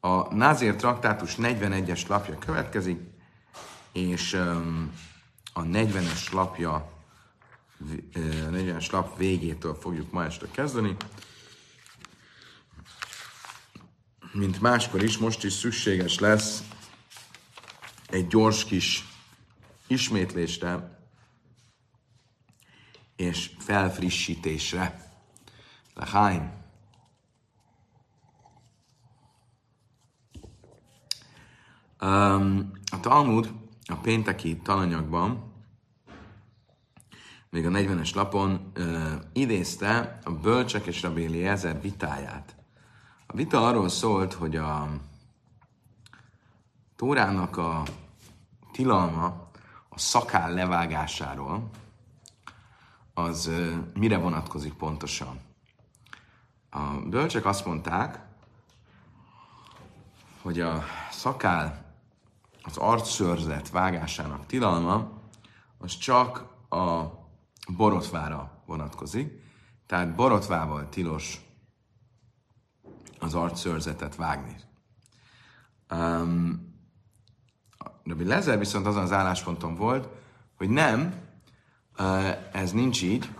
A Názér traktátus 41-es lapja következik, és a 40-es lapja, a 40-es lap végétől fogjuk ma este kezdeni. Mint máskor is, most is szükséges lesz egy gyors kis ismétlésre és felfrissítésre. Lehány. Um, a Talmud a pénteki tananyagban, még a 40-es lapon uh, idézte a Bölcsek és Rabbi ezer vitáját. A vita arról szólt, hogy a Tórának a tilalma a szakál levágásáról, az uh, mire vonatkozik pontosan. A bölcsek azt mondták, hogy a szakál az arcszörzet vágásának tilalma, az csak a borotvára vonatkozik. Tehát borotvával tilos az arcszörzetet vágni. Um, Rabbi Lezer viszont azon az állásponton volt, hogy nem, ez nincs így,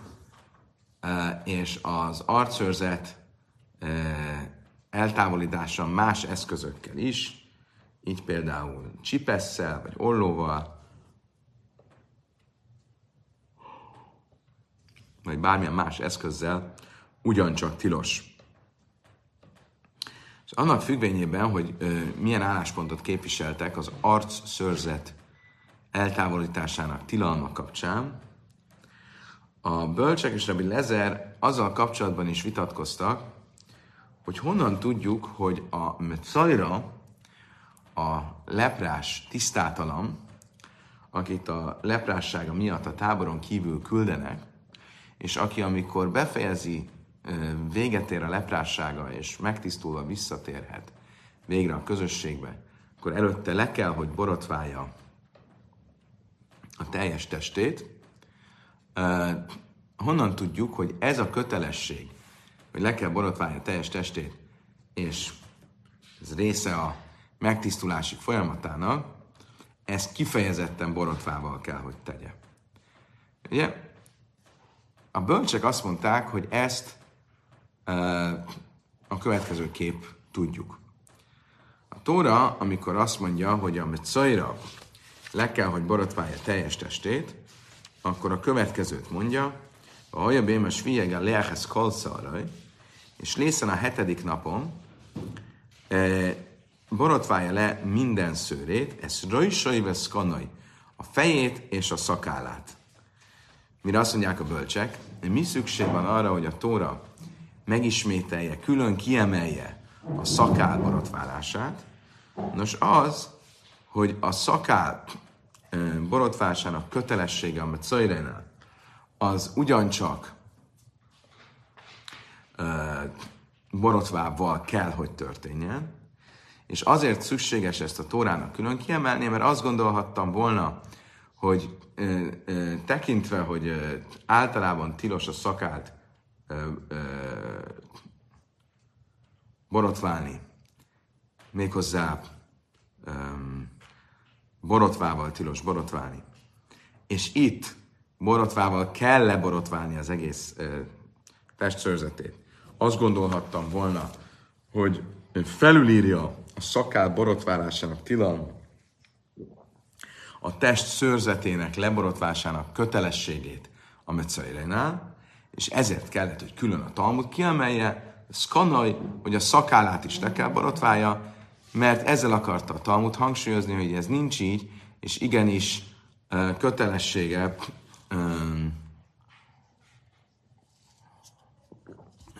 és az arcszörzet eltávolítása más eszközökkel is, így például csipesszel, vagy ollóval, vagy bármilyen más eszközzel ugyancsak tilos. És annak függvényében, hogy ö, milyen álláspontot képviseltek az arc szörzet eltávolításának tilalma kapcsán, a bölcsek és Rabbi Lezer azzal kapcsolatban is vitatkoztak, hogy honnan tudjuk, hogy a Metzajra, a leprás tisztátalan, akit a leprássága miatt a táboron kívül küldenek, és aki amikor befejezi, véget ér a leprássága, és megtisztulva visszatérhet végre a közösségbe, akkor előtte le kell, hogy borotválja a teljes testét. Honnan tudjuk, hogy ez a kötelesség, hogy le kell borotválja a teljes testét, és ez része a megtisztulási folyamatának, ezt kifejezetten borotvával kell, hogy tegye. Ugye? A bölcsek azt mondták, hogy ezt uh, a következő kép tudjuk. A Tóra, amikor azt mondja, hogy a Metzaira le kell, hogy borotválja teljes testét, akkor a következőt mondja, a haja bémes fiege lehesz kalszaraj, és lészen a hetedik napon, borotválja le minden szőrét, ez rajsai vesz kanai, a fejét és a szakállát. Mire azt mondják a bölcsek, mi szükség van arra, hogy a Tóra megismételje, külön kiemelje a szakál borotválását? Nos, az, hogy a szakál borotvásának kötelessége, amit Szajrenál, az ugyancsak borotvával kell, hogy történjen, és azért szükséges ezt a Tórának külön kiemelni, mert azt gondolhattam volna, hogy ö, ö, tekintve, hogy ö, általában tilos a szakát ö, ö, borotválni, méghozzá ö, borotvával tilos borotválni, és itt borotvával kell leborotválni az egész ö, testszörzetét. Azt gondolhattam volna, hogy felülírja a szakál borotválásának tilalma, a test szőrzetének leborotvásának kötelességét a Metzaireinál, és ezért kellett, hogy külön a Talmud kiemelje, szkanaj, hogy a szakállát is le kell borotválja, mert ezzel akarta a Talmud hangsúlyozni, hogy ez nincs így, és igenis kötelessége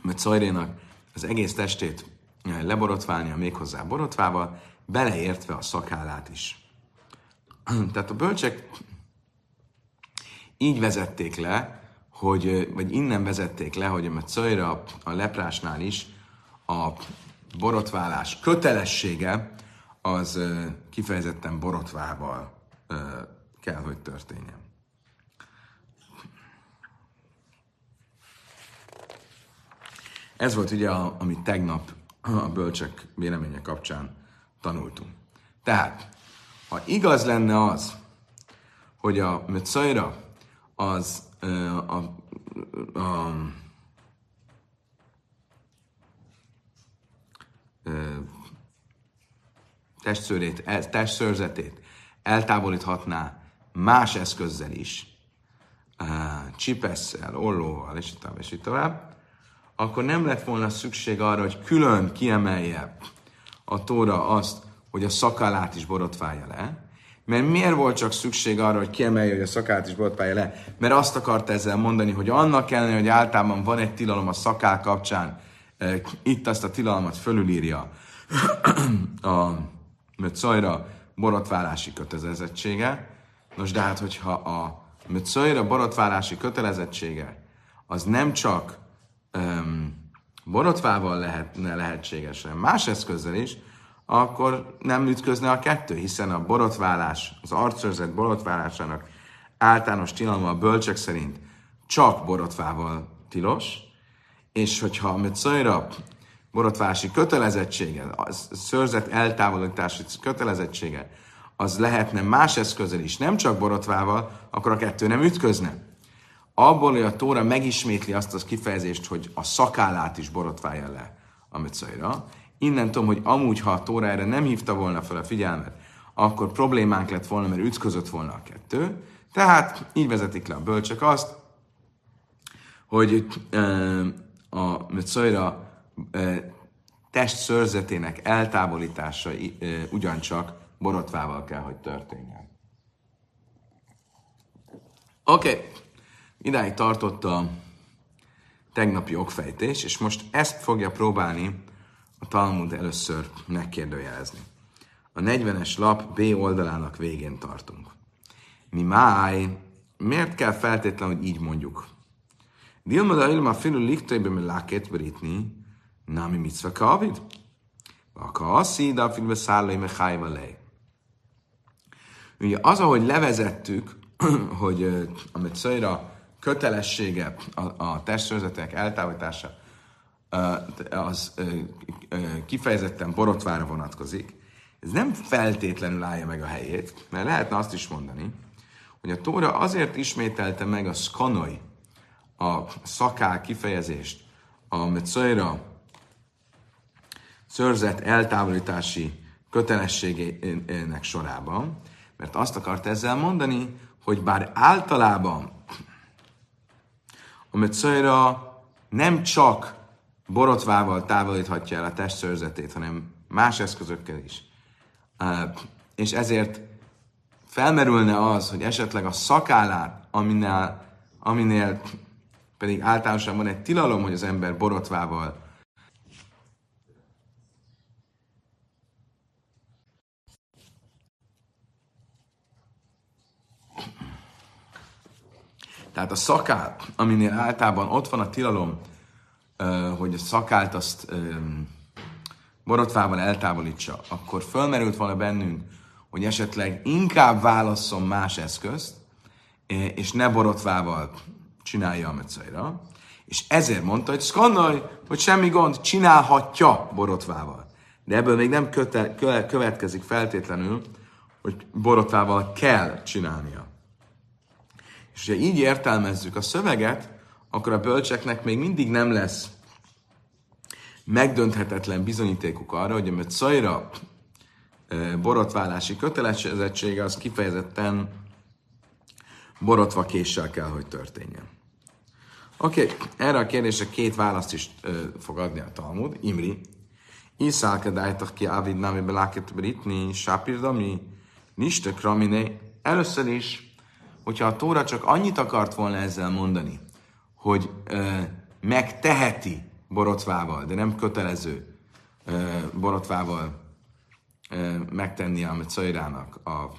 Metszajrénak az egész testét leborotválnia méghozzá borotvával, beleértve a szakállát is. Tehát a bölcsek így vezették le, hogy, vagy innen vezették le, hogy a Cajra a leprásnál is a borotválás kötelessége az kifejezetten borotvával kell, hogy történjen. Ez volt ugye, a, amit tegnap a bölcsek véleménye kapcsán tanultunk. Tehát, ha igaz lenne az, hogy a Möcajra az a, a, a, testszőrét, testszörzetét eltávolíthatná más eszközzel is, csipesszel, ollóval, és így tovább, és így tovább, akkor nem lett volna szükség arra, hogy külön kiemelje a tóra azt, hogy a szakálát is borotválja le. Mert miért volt csak szükség arra, hogy kiemelje, hogy a szakálát is borotválja le? Mert azt akarta ezzel mondani, hogy annak ellenére, hogy általában van egy tilalom a szakál kapcsán, itt azt a tilalmat fölülírja a Möcajra borotválási kötelezettsége. Nos, de hát, hogyha a Möcajra borotválási kötelezettsége az nem csak borotvával lehetne lehetséges, hanem más eszközzel is, akkor nem ütközne a kettő, hiszen a borotválás, az arcőrzet borotválásának általános tilalma a bölcsek szerint csak borotvával tilos, és hogyha a Möcajra borotvási kötelezettsége, a szőrzet eltávolítási kötelezettsége, az lehetne más eszközzel is, nem csak borotvával, akkor a kettő nem ütközne. Abból, hogy a Tóra megismétli azt az kifejezést, hogy a szakállát is borotválja le a möcajra, innen tudom, hogy amúgy, ha a Tóra erre nem hívta volna fel a figyelmet, akkor problémánk lett volna, mert ütközött volna a kettő. Tehát így vezetik le a bölcsek azt, hogy a möcajra test szörzetének eltávolítása ugyancsak borotvával kell, hogy történjen. Oké, okay. Idáig tartott a tegnapi okfejtés, és most ezt fogja próbálni a Talmud először megkérdőjelezni. A 40-es lap B oldalának végén tartunk. Mi máj, miért kell feltétlenül, hogy így mondjuk? Dilma da ilma filu liktőbe me láket britni, nami mitzva kavid. Vaka aszi, de filu szállai me hájva lej. Ugye az, ahogy levezettük, hogy a Metszajra kötelessége a, a testőrzetek eltávolítása, az kifejezetten borotvára vonatkozik, ez nem feltétlenül állja meg a helyét, mert lehetne azt is mondani, hogy a Tóra azért ismételte meg a szkanoi, a szakál kifejezést a Metszajra szörzet eltávolítási kötelességének sorában, mert azt akart ezzel mondani, hogy bár általában a Metszajra nem csak borotvával távolíthatja el a testszörzetét, hanem más eszközökkel is. És ezért felmerülne az, hogy esetleg a szakállát, aminél, aminél pedig általánosan van egy tilalom, hogy az ember borotvával Tehát a szakál, aminél általában ott van a tilalom, hogy a szakált azt borotvával eltávolítsa, akkor fölmerült volna bennünk, hogy esetleg inkább válasszon más eszközt, és ne borotvával csinálja a mecajra. És ezért mondta, hogy szkannaj, hogy semmi gond, csinálhatja borotvával. De ebből még nem köte, következik feltétlenül, hogy borotvával kell csinálnia. És ha így értelmezzük a szöveget, akkor a bölcseknek még mindig nem lesz megdönthetetlen bizonyítékuk arra, hogy a Metszajra borotválási kötelezettsége az kifejezetten borotva késsel kell, hogy történjen. Oké, okay. erre a kérdésre két választ is ö, fog adni a Talmud. Imri, Iszálkedájtak ki Ávid Nami Beláket Britni, Sápirdami, Nistek Ramine. Először is, hogyha a Tóra csak annyit akart volna ezzel mondani, hogy ö, megteheti borotvával, de nem kötelező ö, borotvával ö, megtenni a Szajrának a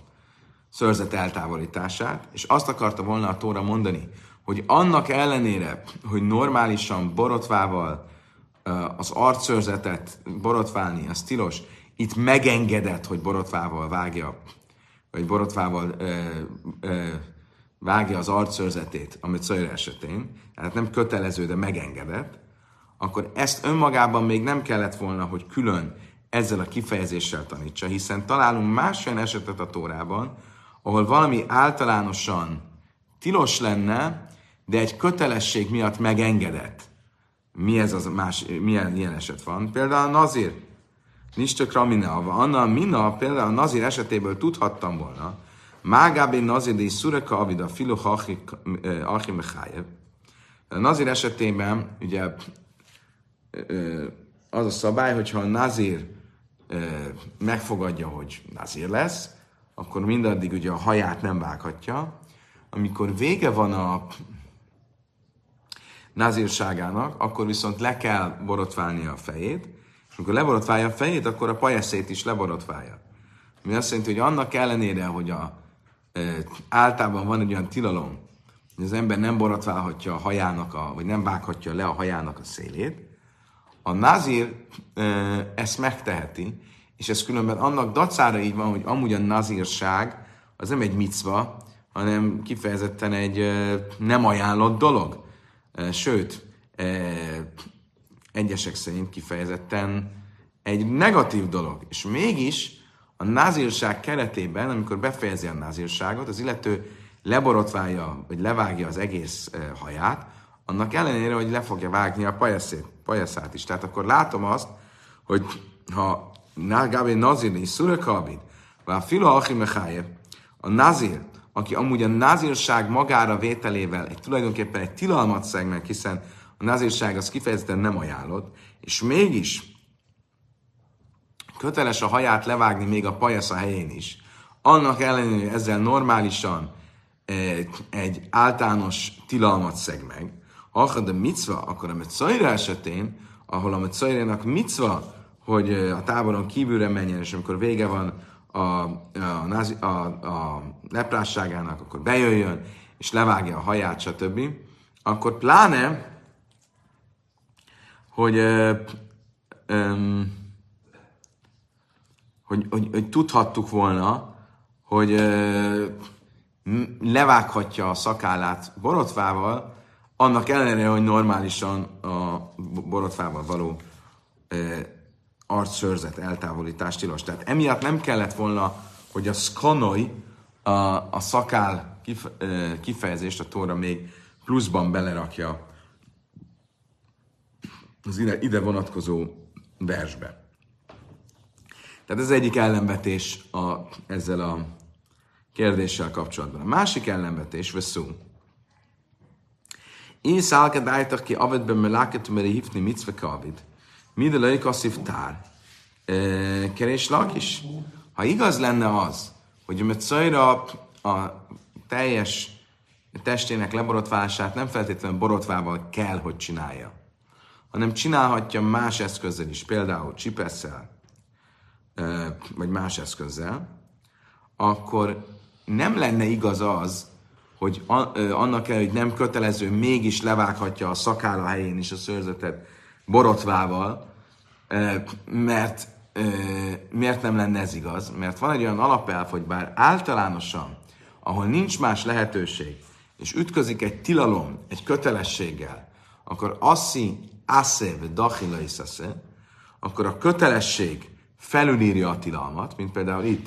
szörzet eltávolítását, és azt akarta volna a Tóra mondani, hogy annak ellenére, hogy normálisan borotvával az arcszörzetet borotválni, az tilos, itt megengedett, hogy borotvával vágja, vagy borotvával ö, ö, vágja az arcszörzetét, amit Szajra esetén, tehát nem kötelező, de megengedett, akkor ezt önmagában még nem kellett volna, hogy külön ezzel a kifejezéssel tanítsa, hiszen találunk más olyan esetet a Tórában, ahol valami általánosan tilos lenne, de egy kötelesség miatt megengedett. Mi ez az más, milyen ilyen eset van? Például a nazir, nincs csak ramina, anna mina, például a nazir esetéből tudhattam volna, Mágábé nazir szureka avida filo achim mechajev. A nazir esetében ugye az a szabály, hogyha a nazir megfogadja, hogy nazir lesz, akkor mindaddig ugye a haját nem vághatja. Amikor vége van a nazírságának, akkor viszont le kell borotválni a fejét, és amikor leborotválja a fejét, akkor a pajeszét is leborotválja. Mi azt jelenti, hogy annak ellenére, hogy a, általában van egy olyan tilalom, hogy az ember nem borotválhatja a hajának, a, vagy nem vághatja le a hajának a szélét, a nazír e, ezt megteheti, és ez különben annak dacára így van, hogy amúgy a nazírság az nem egy micva, hanem kifejezetten egy nem ajánlott dolog. Sőt, egyesek szerint kifejezetten egy negatív dolog. És mégis a názírság keretében, amikor befejezi a názírságot, az illető leborotválja, vagy levágja az egész haját, annak ellenére, hogy le fogja vágni a pajaszét, pajaszát is. Tehát akkor látom azt, hogy ha Gábé Nazir és Szurekalbid, vagy Filo Achim a Nazir aki amúgy a názírság magára vételével egy tulajdonképpen egy tilalmat szeg meg, hiszen a názírság az kifejezetten nem ajánlott, és mégis köteles a haját levágni még a a helyén is. Annak ellenére, hogy ezzel normálisan egy, egy általános tilalmat szeg meg. Ha a micva, akkor a Metzaira esetén, ahol a Metzairának micva, hogy a táboron kívülre menjen, és amikor vége van a, a, názi, a, a leprásságának, akkor bejöjjön, és levágja a haját, stb., akkor pláne, hogy, ö, ö, hogy, hogy, hogy tudhattuk volna, hogy ö, levághatja a szakállát borotvával, annak ellenére, hogy normálisan a borotvával való arcszörzet eltávolítás tilos. Tehát emiatt nem kellett volna, hogy a skanoly, a, a szakál kif, kifejezést a tóra még pluszban belerakja az ide, ide vonatkozó versbe. Tehát ez egyik ellenvetés a, ezzel a kérdéssel kapcsolatban. A másik ellenvetés, veszú. Én szálkadájtak ki avedben meláket, mert hívni mitzve kavid. Midelői kasszív tár. Kerés is. Ha igaz lenne az, hogy a Metszajra a teljes testének leborotválását nem feltétlenül borotvával kell, hogy csinálja, hanem csinálhatja más eszközzel is, például csipesszel, vagy más eszközzel, akkor nem lenne igaz az, hogy annak el, hogy nem kötelező, mégis levághatja a szakála helyén is a szőrzetet borotvával, mert miért nem lenne ez igaz? Mert van egy olyan alapelv, hogy bár általánosan, ahol nincs más lehetőség, és ütközik egy tilalom, egy kötelességgel, akkor asszi asze dachila akkor a kötelesség felülírja a tilalmat, mint például itt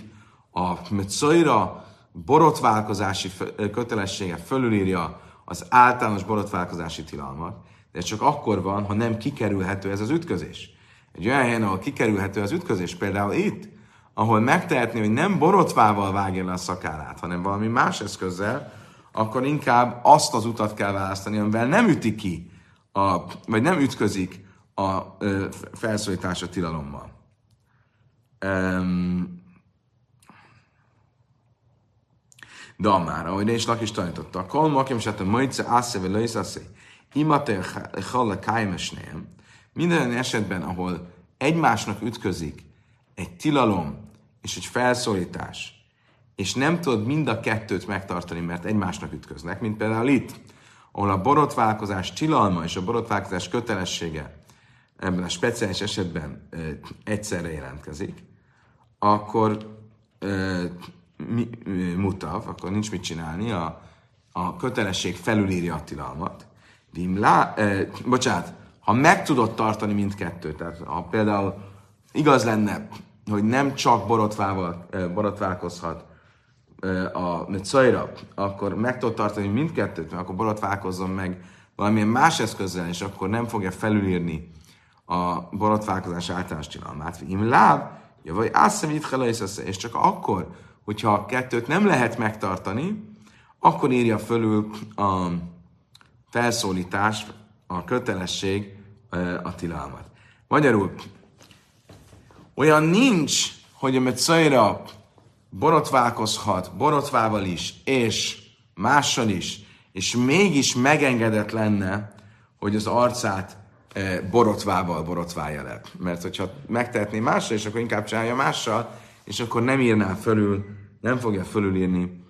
a Metzoira borotválkozási kötelessége fölülírja az általános borotválkozási tilalmat, de csak akkor van, ha nem kikerülhető ez az ütközés. Egy olyan helyen, ahol kikerülhető az ütközés, például itt, ahol megtehetné, hogy nem borotvával vágja le a szakállát, hanem valami más eszközzel, akkor inkább azt az utat kell választani, amivel nem üti ki, a, vagy nem ütközik a ö, felszólítás a tilalommal. De már, ahogy Lak is tanította, a makim se a mojce asse ve löjsz asse, imate challa kájmesnéhem, minden esetben, ahol egymásnak ütközik egy tilalom és egy felszólítás, és nem tudod mind a kettőt megtartani, mert egymásnak ütköznek, mint például itt, ahol a borotválkozás tilalma és a borotválkozás kötelessége ebben a speciális esetben e, egyszerre jelentkezik, akkor e, mi, mutav, akkor nincs mit csinálni, a, a kötelesség felülírja a tilalmat. Vimlá, e, bocsánat, ha meg tudod tartani mindkettőt, tehát ha például igaz lenne, hogy nem csak borotvával, borotválkozhat a Metzaira, akkor meg tudod tartani mindkettőt, mert akkor borotválkozzon meg valamilyen más eszközzel, és akkor nem fogja felülírni a borotválkozás általános tilalmát. Im láb, vagy ásszevít és csak akkor, hogyha a kettőt nem lehet megtartani, akkor írja fölül a felszólítás, a kötelesség a tilalmat. Magyarul, olyan nincs, hogy a Metzaira borotválkozhat, borotvával is, és mással is, és mégis megengedett lenne, hogy az arcát borotvával borotválja le. Mert hogyha megtehetné mással, és akkor inkább csinálja mással, és akkor nem írná fölül, nem fogja fölülírni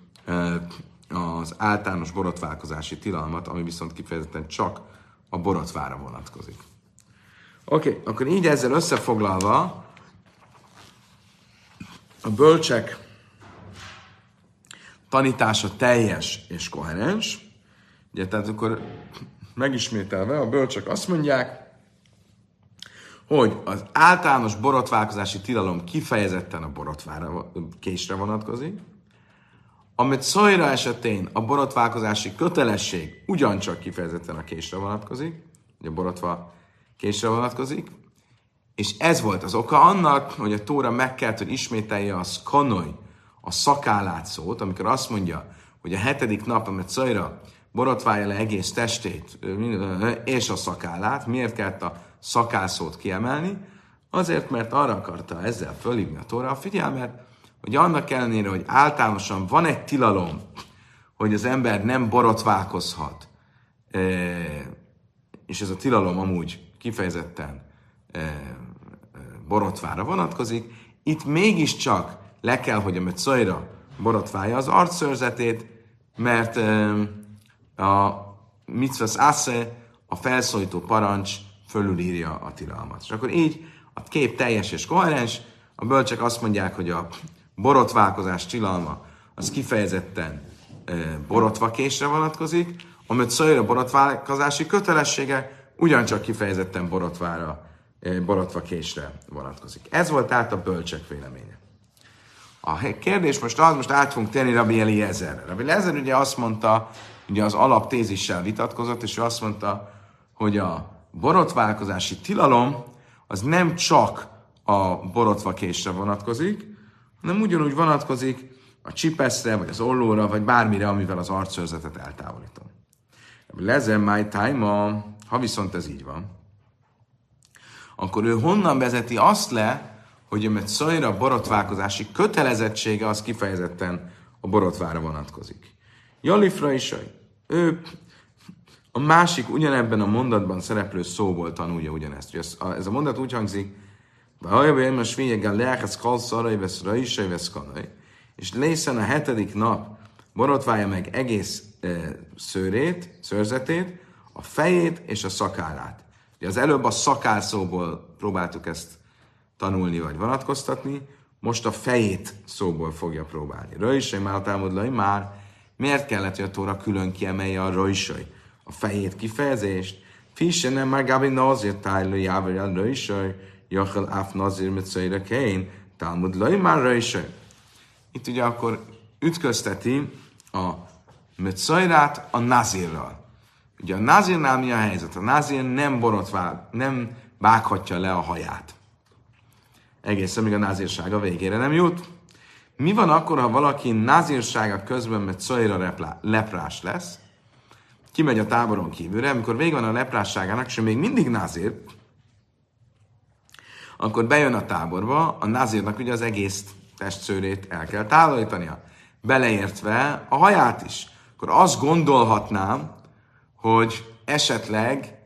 az általános borotválkozási tilalmat, ami viszont kifejezetten csak a borotvára vonatkozik. Oké, okay, akkor így ezzel összefoglalva a bölcsek tanítása teljes és koherens. Ugye, tehát akkor megismételve a bölcsek azt mondják, hogy az általános borotválkozási tilalom kifejezetten a borotvára, késre vonatkozik, amit szajra esetén a borotválkozási kötelesség ugyancsak kifejezetten a késre vonatkozik, ugye a borotva késre vonatkozik, és ez volt az oka annak, hogy a Tóra meg kellett, hogy ismételje a skanoly, a szakálát szót, amikor azt mondja, hogy a hetedik nap, amit szajra borotválja le egész testét és a szakállát, miért kellett a szakászót kiemelni? Azért, mert arra akarta ezzel fölhívni a Tóra a figyelmet, hogy annak ellenére, hogy általánosan van egy tilalom, hogy az ember nem borotválkozhat, és ez a tilalom amúgy kifejezetten borotvára vonatkozik, itt mégiscsak le kell, hogy a Metszajra borotválja az arcszörzetét, mert a mitzvah asse, a felszólító parancs fölülírja a tilalmat. És akkor így a kép teljes és koherens, a bölcsek azt mondják, hogy a borotválkozás tilalma az kifejezetten e, borotvakésre vonatkozik, amit szajra borotválkozási kötelessége ugyancsak kifejezetten borotvára, e, borotvakésre vonatkozik. Ez volt tehát a bölcsek véleménye. A kérdés most az, most át fogunk térni Rabbi Eliezer. Rabbi Eliezer ugye azt mondta, ugye az alaptézissel vitatkozott, és ő azt mondta, hogy a borotválkozási tilalom az nem csak a borotvakésre vonatkozik, hanem ugyanúgy vonatkozik a csipeszre, vagy az ollóra, vagy bármire, amivel az arcszörzetet eltávolítom. Lezen my time ha viszont ez így van, akkor ő honnan vezeti azt le, hogy a Metszajra borotválkozási kötelezettsége az kifejezetten a borotvára vonatkozik. Jalifra is, ő a másik ugyanebben a mondatban szereplő szóból tanulja ugyanezt. Ez a, ez a mondat úgy hangzik, és lészen a hetedik nap borotválja meg egész e, szőrét, szőrzetét, a fejét és a szakállát. Ugye az előbb a szakál szóból próbáltuk ezt tanulni vagy vonatkoztatni, most a fejét szóból fogja próbálni. Röjsej már támadlai már, miért kellett, hogy a Tóra külön kiemelje a röjsej? A fejét kifejezést. Fisse nem már Gabi Nazir tájlő jávor el röjsej, Jachel Af Nazir mit Kén, Talmud Lai már röjsej. Itt ugye akkor ütközteti a Metzairát a Nazirral. Ugye a Nazirnál mi a helyzet? A Nazir nem borotvál, nem vághatja le a haját egészen még a názírsága végére nem jut. Mi van akkor, ha valaki názírsága közben mert szajra leprás lesz, kimegy a táboron kívülre, amikor vége van a leprásságának, és még mindig názír, akkor bejön a táborba, a názírnak ugye az egész testszőrét el kell távolítania, beleértve a haját is. Akkor azt gondolhatnám, hogy esetleg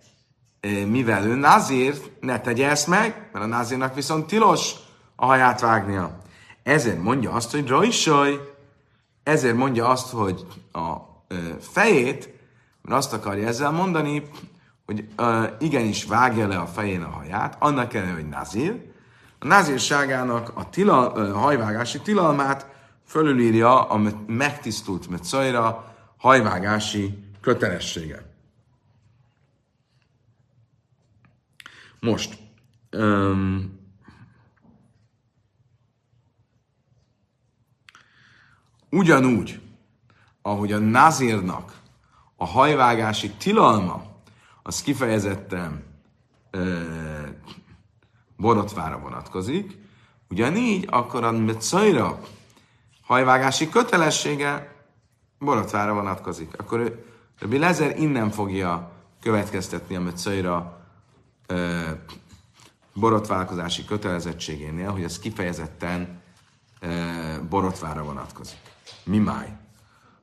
mivel ő nazír, ne tegye ezt meg, mert a nazírnak viszont tilos a haját vágnia. Ezért mondja azt, hogy rajsaj, ezért mondja azt, hogy a fejét, mert azt akarja ezzel mondani, hogy uh, igenis vágja le a fején a haját, annak ellenére, hogy nazír. A nazírságának a tila, uh, hajvágási tilalmát fölülírja a megtisztult metszajra hajvágási kötelességet. Most, ugyanúgy, ahogy a nazírnak a hajvágási tilalma, az kifejezetten ö, borotvára vonatkozik, ugyanígy akkor a Metzaira hajvágási kötelessége borotvára vonatkozik. Akkor Rabbi Lezer innen fogja következtetni a Metzaira borotválkozási kötelezettségénél, hogy ez kifejezetten e, borotvára vonatkozik. Mi máj?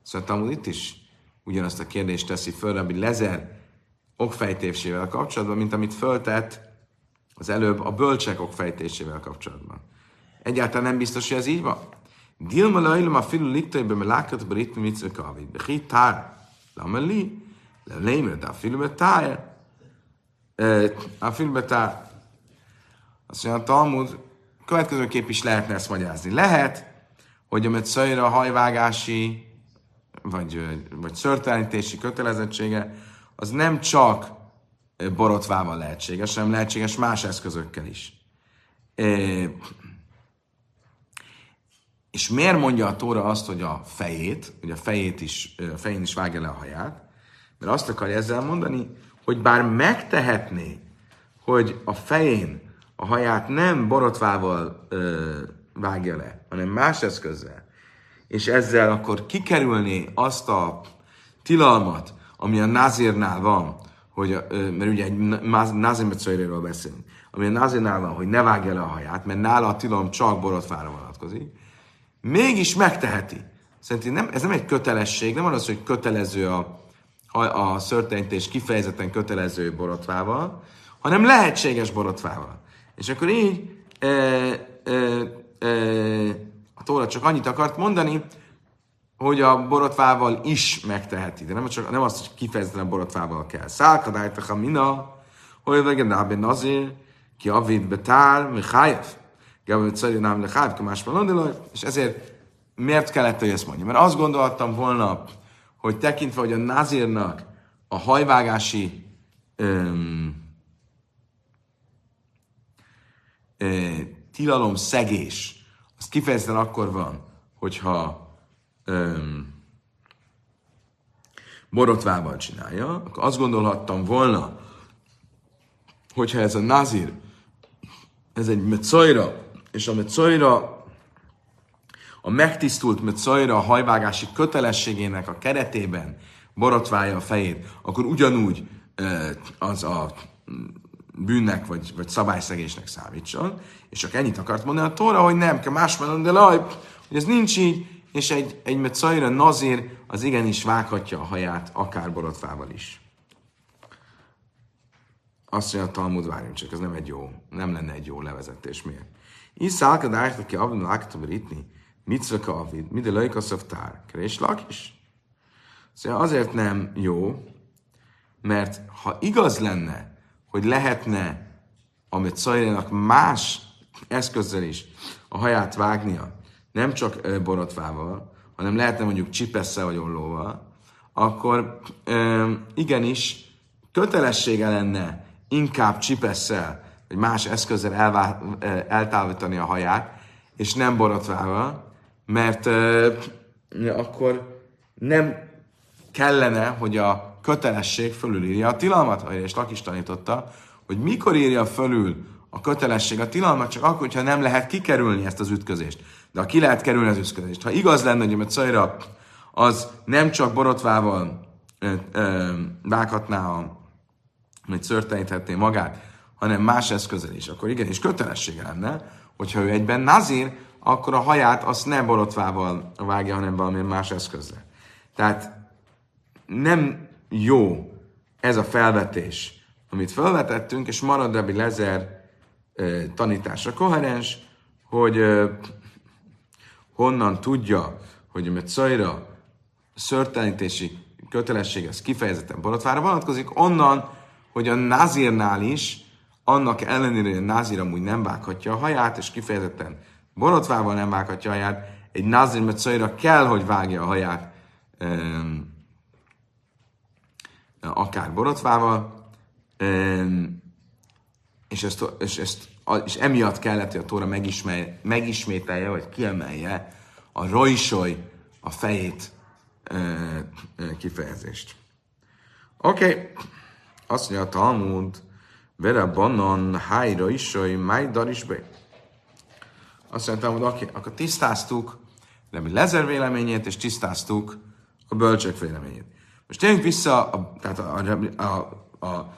Szóval Talmud itt is ugyanazt a kérdést teszi föl, Rabbi Lezer okfejtésével kapcsolatban, mint amit föltett az előbb a bölcsek okfejtésével kapcsolatban. Egyáltalán nem biztos, hogy ez így van. Dilma lajlom a filu liktai be melákat brit mitzve kavi. Bechi tár. Lama li. Lelémre, de a filu tár. A filu tár. Azt mondja, a Talmud következőképp is lehetne ezt magyarázni. Lehet, hogy a Metszajra hajvágási vagy, vagy szörtelenítési kötelezettsége az nem csak borotvával lehetséges, hanem lehetséges más eszközökkel is. És miért mondja a Tóra azt, hogy a fejét, hogy a fejét is, a fején is vágja le a haját? Mert azt akarja ezzel mondani, hogy bár megtehetné, hogy a fején a haját nem borotvával ö, vágja le, hanem más eszközzel, és ezzel akkor kikerülni azt a tilalmat, ami a názírnál van, hogy, mert ugye egy názirmetszairéről beszélünk, ami a názírnál van, hogy ne vágja le a haját, mert nála a tilalom csak borotvára vonatkozik, mégis megteheti. Szerintem nem, ez nem egy kötelesség, nem az, hogy kötelező a, a, a szörtenítés kifejezetten kötelező borotvával, hanem lehetséges borotvával. És akkor így e, e, a Tóra csak annyit akart mondani, hogy a borotvával is megteheti. De nem, csak, nem azt, hogy kifejezetten a borotvával kell. Szálkadájtach a mina, hogy legendában azért, ki betár, Mihályef. Gabon Cari nem leháv, ki más és ezért miért kellett, hogy ezt mondja? Mert azt gondoltam volna, hogy tekintve, hogy a nazírnak a hajvágási öm, tilalom szegés, az kifejezetten akkor van, hogyha öm, borotvával csinálja, akkor azt gondolhattam volna, hogyha ez a nazir, ez egy mecajra, és a mecajra a megtisztult mecajra a hajvágási kötelességének a keretében borotválja a fejét, akkor ugyanúgy az a bűnnek vagy, vagy szabályszegésnek számítson, és csak ennyit akart mondani a Tóra, hogy nem, kell más mondani, de laj, hogy ez nincs így, és egy, egy metzaira nazír az igenis vághatja a haját, akár borotvával is. Azt mondja a Talmud, várjunk csak, ez nem egy jó, nem lenne egy jó levezetés. Miért? Iszálka dájt, aki abban lágtam ritni, mit avid, mi de lajkaszov tár, kerés is. Szóval azért nem jó, mert ha igaz lenne, hogy lehetne amit Szajrénak más eszközzel is a haját vágnia, nem csak borotvával, hanem lehetne mondjuk csipesszel vagy ollóval, akkor igenis kötelessége lenne inkább csipesszel, vagy más eszközzel elvá, eltávolítani a haját, és nem borotvával, mert akkor nem kellene, hogy a kötelesség fölülírja a tilalmat, és Lak is tanította, hogy mikor írja fölül a kötelesség a tilalmat, csak akkor, hogyha nem lehet kikerülni ezt az ütközést. De ha ki lehet kerülni az ütközést, ha igaz lenne, hogy a Cajra az nem csak borotvával ö, ö, vághatná, a, vagy szörteíthetné magát, hanem más eszközzel is, akkor igenis kötelessége lenne, hogyha ő egyben nazír, akkor a haját azt nem borotvával vágja, hanem valamilyen más eszközzel. Tehát nem jó ez a felvetés, amit felvetettünk, és marad Rabbi Lezer tanítása koherens, hogy honnan tudja, hogy a Metzaira szörtelenítési kötelesség ez kifejezetten borotvára vonatkozik, onnan, hogy a Nazirnál is, annak ellenére, hogy a Nazir amúgy nem vághatja a haját, és kifejezetten borotvával nem vághatja a haját, egy Nazir Metzaira kell, hogy vágja a haját akár borotvával, és, ezt, és, ezt, és emiatt kellett, hogy a Tóra megismételje, vagy kiemelje a rojsoly, a fejét kifejezést. Oké, okay. azt mondja a Talmud, Vera banan hájra is, hogy máj darisbe. Azt mondtam, hogy oké, akkor tisztáztuk Rabbi Lezer véleményét, és tisztáztuk a bölcsök véleményét. Most térjünk vissza, a, tehát a, a, a, a, a,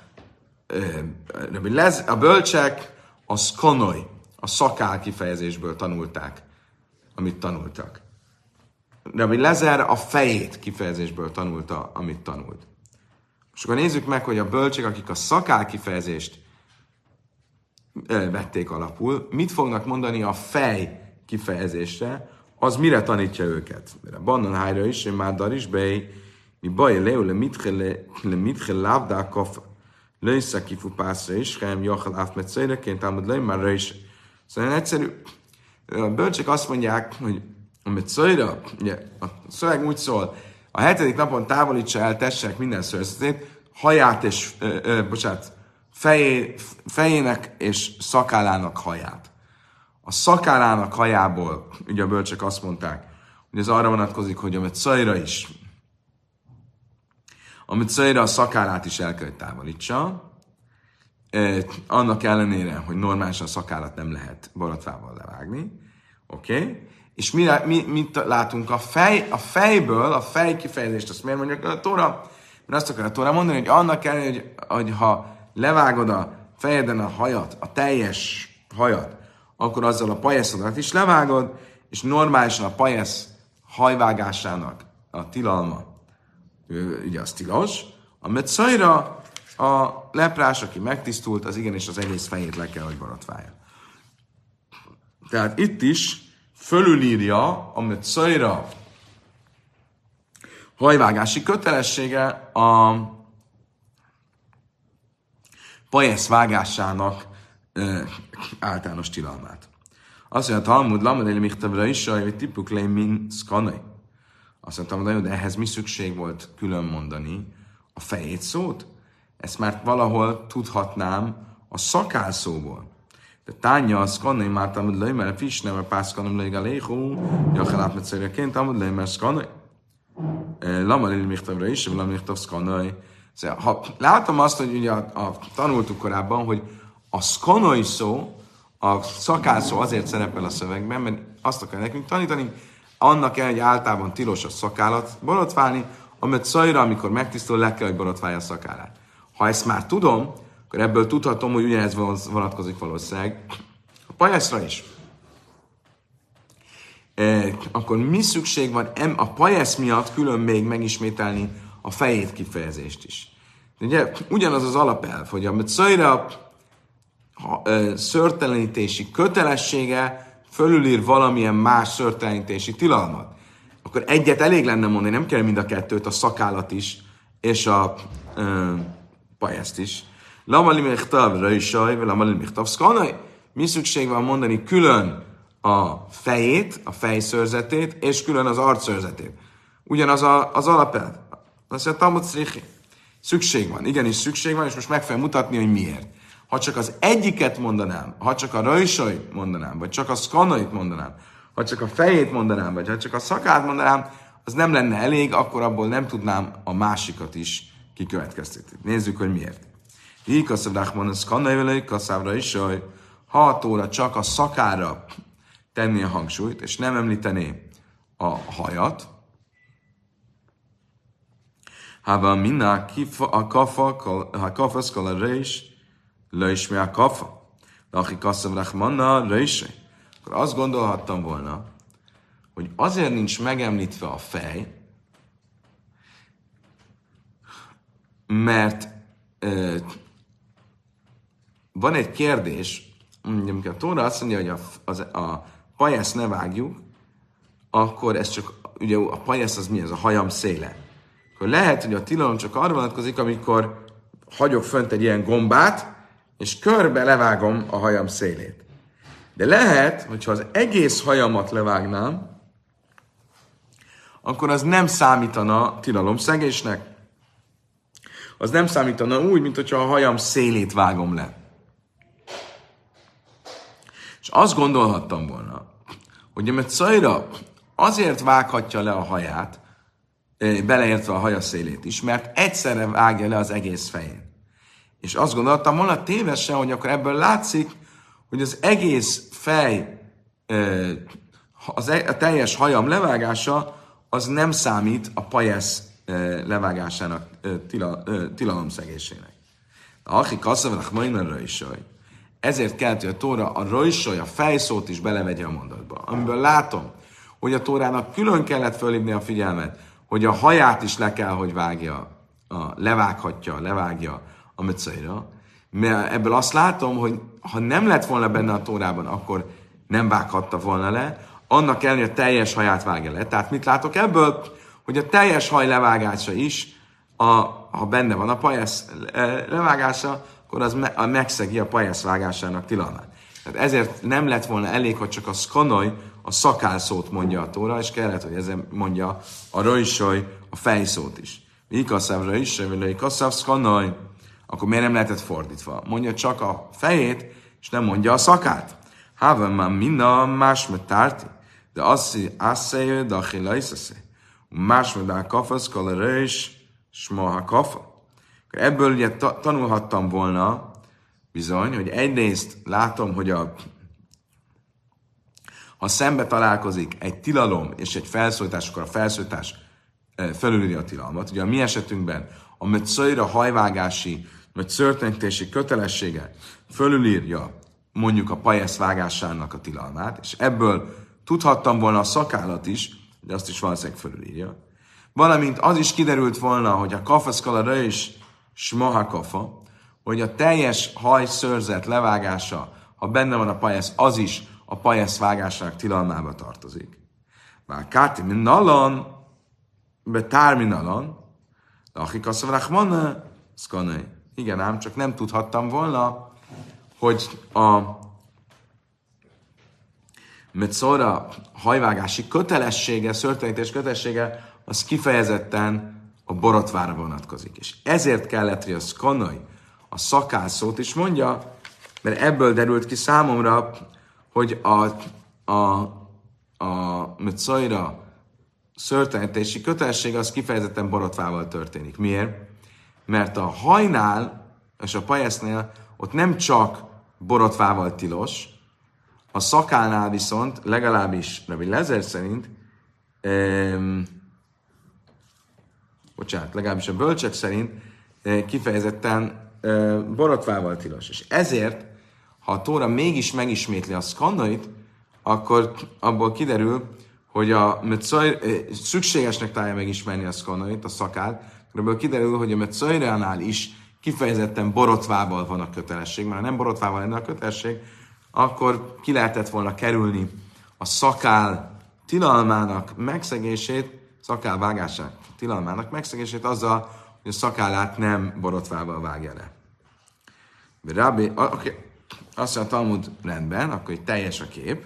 a bölcsek a szkonoly, a szakál kifejezésből tanulták, amit tanultak. Rabbi Lezer a fejét kifejezésből tanulta, amit tanult. És akkor nézzük meg, hogy a bölcsek, akik a szakál kifejezést vették alapul, mit fognak mondani a fej kifejezésre, az mire tanítja őket. Bannan hájra is, én már dar is bej, mi baj leu le mitche lávdá kaf, lősza kifu pászra is, hem jachal áf met széreként, támad le már is. Szóval egyszerű, a bölcsek azt mondják, hogy a metszőre, ugye a szöveg úgy szól, a hetedik napon távolítsa el tessenek minden szőrzetét, haját és, ö, ö, bocsánat, fejé, fejének és szakállának haját. A szakállának hajából, ugye a bölcsek azt mondták, hogy ez arra vonatkozik, hogy a szajra is, amit szajra a szakállát is el kell, távolítsa, eh, annak ellenére, hogy normálisan a szakállat nem lehet baratvával levágni, oké? Okay? És mi, mi, mit látunk? A, fej, a fejből, a fej kifejezést, azt miért mondjuk a Tóra? Mert azt akar a Tóra mondani, hogy annak ellenére, hogy, hogy ha levágod a fejeden a hajat, a teljes hajat, akkor azzal a pajeszodat is levágod, és normálisan a pajesz hajvágásának a tilalma, ugye az tilos, a metszajra a leprás, aki megtisztult, az igenis az egész fejét le kell, hogy borotválja. Tehát itt is fölülírja a metszajra hajvágási kötelessége a pajesz vágásának ö, általános tilalmát. Azt mondja, Talmud, Lamed Eli Michtavra is, hogy tipuk le min szkanai. Azt mondtam, de ehhez mi szükség volt külön mondani a fejét szót? Ezt már valahol tudhatnám a szakálszóból. De tánya az szkanai már tamud le, mert fish nem a pászkanom le galéhú, jachalát met szörjeként tamud le, mert szkanai. Lamed Eli Michtavra is, Michtav szkanai. Szóval, ha látom azt, hogy ugye a, a, tanultuk korábban, hogy a szkonoi szó, a szakászó azért szerepel a szövegben, mert azt akar nekünk tanítani, annak el, hogy általában tilos a szakállat borotválni, amit szajra, amikor megtisztul, le kell, hogy borotválja a szakállát. Ha ezt már tudom, akkor ebből tudhatom, hogy ugyanez vonatkozik valószínűleg a pajaszra is. E, akkor mi szükség van a pajasz miatt külön még megismételni a fejét kifejezést is. Ugye ugyanaz az alapelv, hogy a szajra szörtelenítési kötelessége fölülír valamilyen más szörtelenítési tilalmat. Akkor egyet elég lenne mondani, nem kell mind a kettőt, a szakállat is, és a ö, pajeszt is. Lamali mechtav rajsaj, lamali mechtav szkanaj. Mi szükség van mondani külön a fejét, a fejszörzetét, és külön az arcszörzetét. Ugyanaz a, az alapelv. Azt mondja, Szükség van, igenis szükség van, és most meg fogja mutatni, hogy miért. Ha csak az egyiket mondanám, ha csak a rajsait mondanám, vagy csak a szkanait mondanám, ha csak a fejét mondanám, vagy ha csak a szakát mondanám, az nem lenne elég, akkor abból nem tudnám a másikat is kikövetkeztetni. Nézzük, hogy miért. Híkaszadák a szkanai kaszávra is, hogy ha a tóra csak a szakára tenni a hangsúlyt, és nem említené a hajat, Hava minna a kafa, ha kafa le is mi a kafa. Lachi kasszav rachmanna, reise. Akkor azt gondolhattam volna, hogy azért nincs megemlítve a fej, mert ö, van egy kérdés, amikor a Tóra azt mondja, hogy a, az, a pajesz ne vágjuk, akkor ez csak, ugye a pajesz az mi? Ez a hajam széle akkor lehet, hogy a tilalom csak arra vonatkozik, amikor hagyok fönt egy ilyen gombát, és körbe levágom a hajam szélét. De lehet, hogyha az egész hajamat levágnám, akkor az nem számítana tilalom szegésnek. Az nem számítana úgy, mint hogyha a hajam szélét vágom le. azt gondolhattam volna, hogy a Metzaira azért vághatja le a haját, beleértve a haja szélét is, mert egyszerre vágja le az egész fején. És azt gondoltam volna tévesen, hogy akkor ebből látszik, hogy az egész fej, az, e, a teljes hajam levágása, az nem számít a pajesz levágásának, tilalomszegésének. Aki kasszavelach majna röjsaj. Ezért kellett, hogy a Tóra a röjsaj, a fejszót is belevegye a mondatba. Amiből látom, hogy a Tórának külön kellett fölhívni a figyelmet, hogy a haját is le kell, hogy vágja, a, levághatja, levágja a möccaira. Mert ebből azt látom, hogy ha nem lett volna benne a Tórában, akkor nem vághatta volna le, annak ellenére a teljes haját vágja le. Tehát mit látok ebből? Hogy a teljes haj levágása is, a, ha benne van a pajesz levágása, akkor az me, a megszegi a pajesz vágásának tilalmát. Tehát ezért nem lett volna elég, hogy csak a szkanoj, a szakálszót mondja a tóra, és kellett, hogy ezen mondja a röjsoj, a fejszót is. Ikaszav röjsoj, vagy ikaszav szkanoj, akkor miért nem lehetett fordítva? Mondja csak a fejét, és nem mondja a szakát. Hava ma minna más tárti, de asszi asszejő, de achillaiszaszé. Más a kafasz, kalarős, sma kafa. Ebből ugye tanulhattam volna, bizony, hogy egyrészt látom, hogy a, ha szembe találkozik egy tilalom és egy felszólítás, akkor a felszólítás felülírja a tilalmat. Ugye a mi esetünkben a mötszöjre hajvágási, vagy szörtenítési kötelessége fölülírja mondjuk a pajesz vágásának a tilalmát, és ebből tudhattam volna a szakállat is, de azt is valószínűleg fölülírja. Valamint az is kiderült volna, hogy a kafaszkala is smaha kafa, hogy a teljes haj szőrzet levágása, ha benne van a pajesz, az is a pajesz vágásának tilalmába tartozik. Már káti min nalan, be tár min nalan, Igen, ám csak nem tudhattam volna, hogy a Metzora hajvágási kötelessége, szörtelenítés kötelessége, az kifejezetten a borotvára vonatkozik. És ezért kellett, hogy a szkanai a szakászót is mondja, mert ebből derült ki számomra, hogy a, a, a Metzora szörtelenítési kötelesség az kifejezetten borotvával történik. Miért? Mert a hajnál és a pajesznél ott nem csak borotvával tilos, a szakálnál viszont, legalábbis Rabbi Lezer szerint, um, bocsánat, legalábbis a bölcsek szerint uh, kifejezetten uh, borotvával tilos. És ezért, ha a Tóra mégis megismétli a szkandait, akkor abból kiderül, hogy a uh, szükségesnek találja megismerni a szkandait, a szakát, ebből kiderül, hogy a Metzoyránál is kifejezetten borotvával van a kötelesség, mert ha nem borotvával lenne a kötelesség, akkor ki lehetett volna kerülni a szakál tilalmának megszegését, szakál vágásának tilalmának megszegését azzal, hogy a szakállát nem borotvával vágja le. Rabbi, okay. azt mondja a Talmud rendben, akkor egy teljes a kép,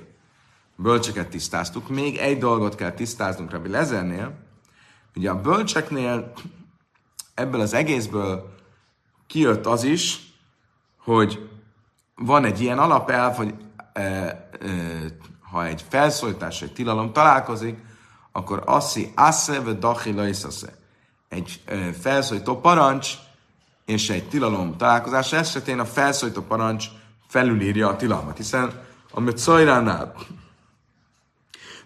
bölcseket tisztáztuk, még egy dolgot kell tisztáznunk Rabbi Lezernél, ugye a bölcseknél ebből az egészből kijött az is, hogy van egy ilyen alapelv, hogy e, e, ha egy felszólítás, egy tilalom találkozik, akkor asszi asse ve dachila Egy e, felszólító parancs és egy tilalom találkozása esetén a felszólító parancs felülírja a tilalmat, hiszen amit Szajránál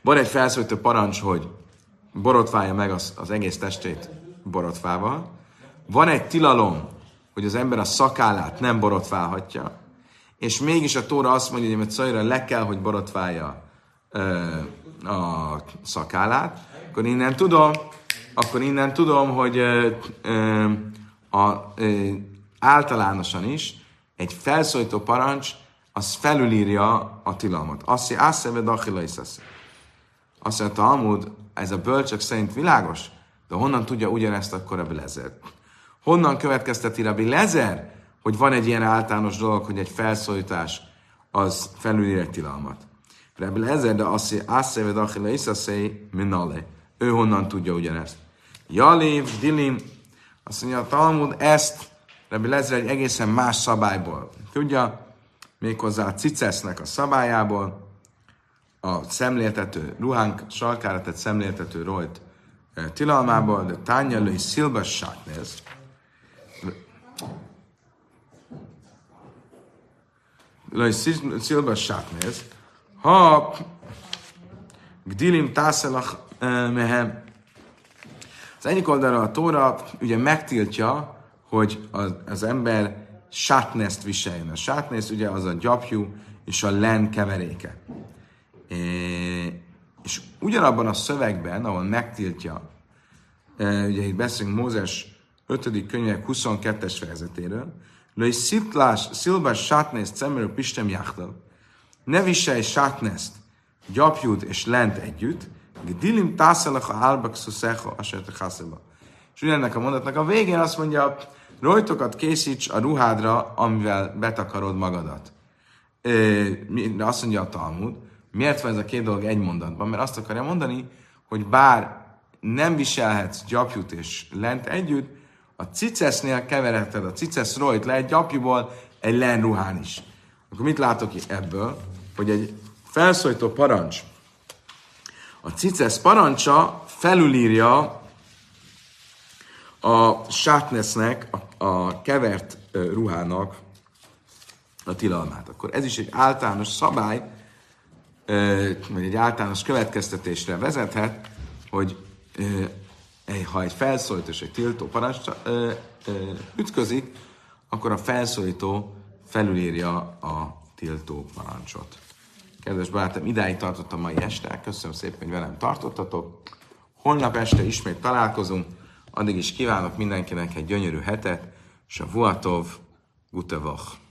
van egy felszólító parancs, hogy borotválja meg az, az egész testét borotfával, van egy tilalom, hogy az ember a szakállát nem borotválhatja, és mégis a Tóra azt mondja, hogy a Cajra le kell, hogy borotválja ö, a szakállát, akkor innen tudom, akkor innen tudom, hogy ö, ö, a, ö, általánosan is egy felszólító parancs, az felülírja a tilalmat. Azt mondja, mondja, dachila is Azt mondja, Talmud, ez a bölcsök szerint világos, de honnan tudja ugyanezt akkor a Lezer? Honnan következteti Rabbi Lezer, hogy van egy ilyen általános dolog, hogy egy felszólítás az felülír egy tilalmat. Rebbe Lezer, de azt de achille iszaszé, minale. Ő honnan tudja ugyanezt? Jalév, Dilim, azt mondja a Talmud, ezt Rebbe Lezer egy egészen más szabályból. Tudja, méghozzá a cicesznek a szabályából, a szemléltető ruhánk sarkára tett szemléltető rojt eh, tilalmából, de tánya lőj szilba sátnéz. Lőj szilba sátnéz. Ha gdilim tászelach eh, mehem. Az egyik oldalra a Tóra ugye megtiltja, hogy az, az ember sátneszt viseljen. A sátnész ugye az a gyapjú és a len keveréke. É, és ugyanabban a szövegben, ahol megtiltja, ugye itt beszélünk Mózes 5. könyvek 22-es fejezetéről, Löj sziltlás, szilbás sátnészt szemről pistem jáchtal, ne viselj sátneszt, gyapjút és lent együtt, dilim tászalak a hálbak szuszecha, asert a És ugyanennek a mondatnak a végén azt mondja, rojtokat készíts a ruhádra, amivel betakarod magadat. De azt mondja a Talmud, miért van ez a két dolog egy mondatban? Mert azt akarja mondani, hogy bár nem viselhetsz gyapjút és lent együtt, a cicesznél keverheted a cicesz rojt le egy gyapjúból egy len ruhán is. Akkor mit látok ebből? Hogy egy felszólító parancs, a cicesz parancsa felülírja a sátnesznek, a, a kevert ruhának a tilalmát. Akkor ez is egy általános szabály, vagy egy általános következtetésre vezethet, hogy ha egy felszólító és egy tiltó parancs ütközik, akkor a felszólító felülírja a tiltó parancsot. Kedves barátom, idáig tartott a mai este. Köszönöm szépen, hogy velem tartottatok. Holnap este ismét találkozunk. Addig is kívánok mindenkinek egy gyönyörű hetet, és a Vuatov Gutevach.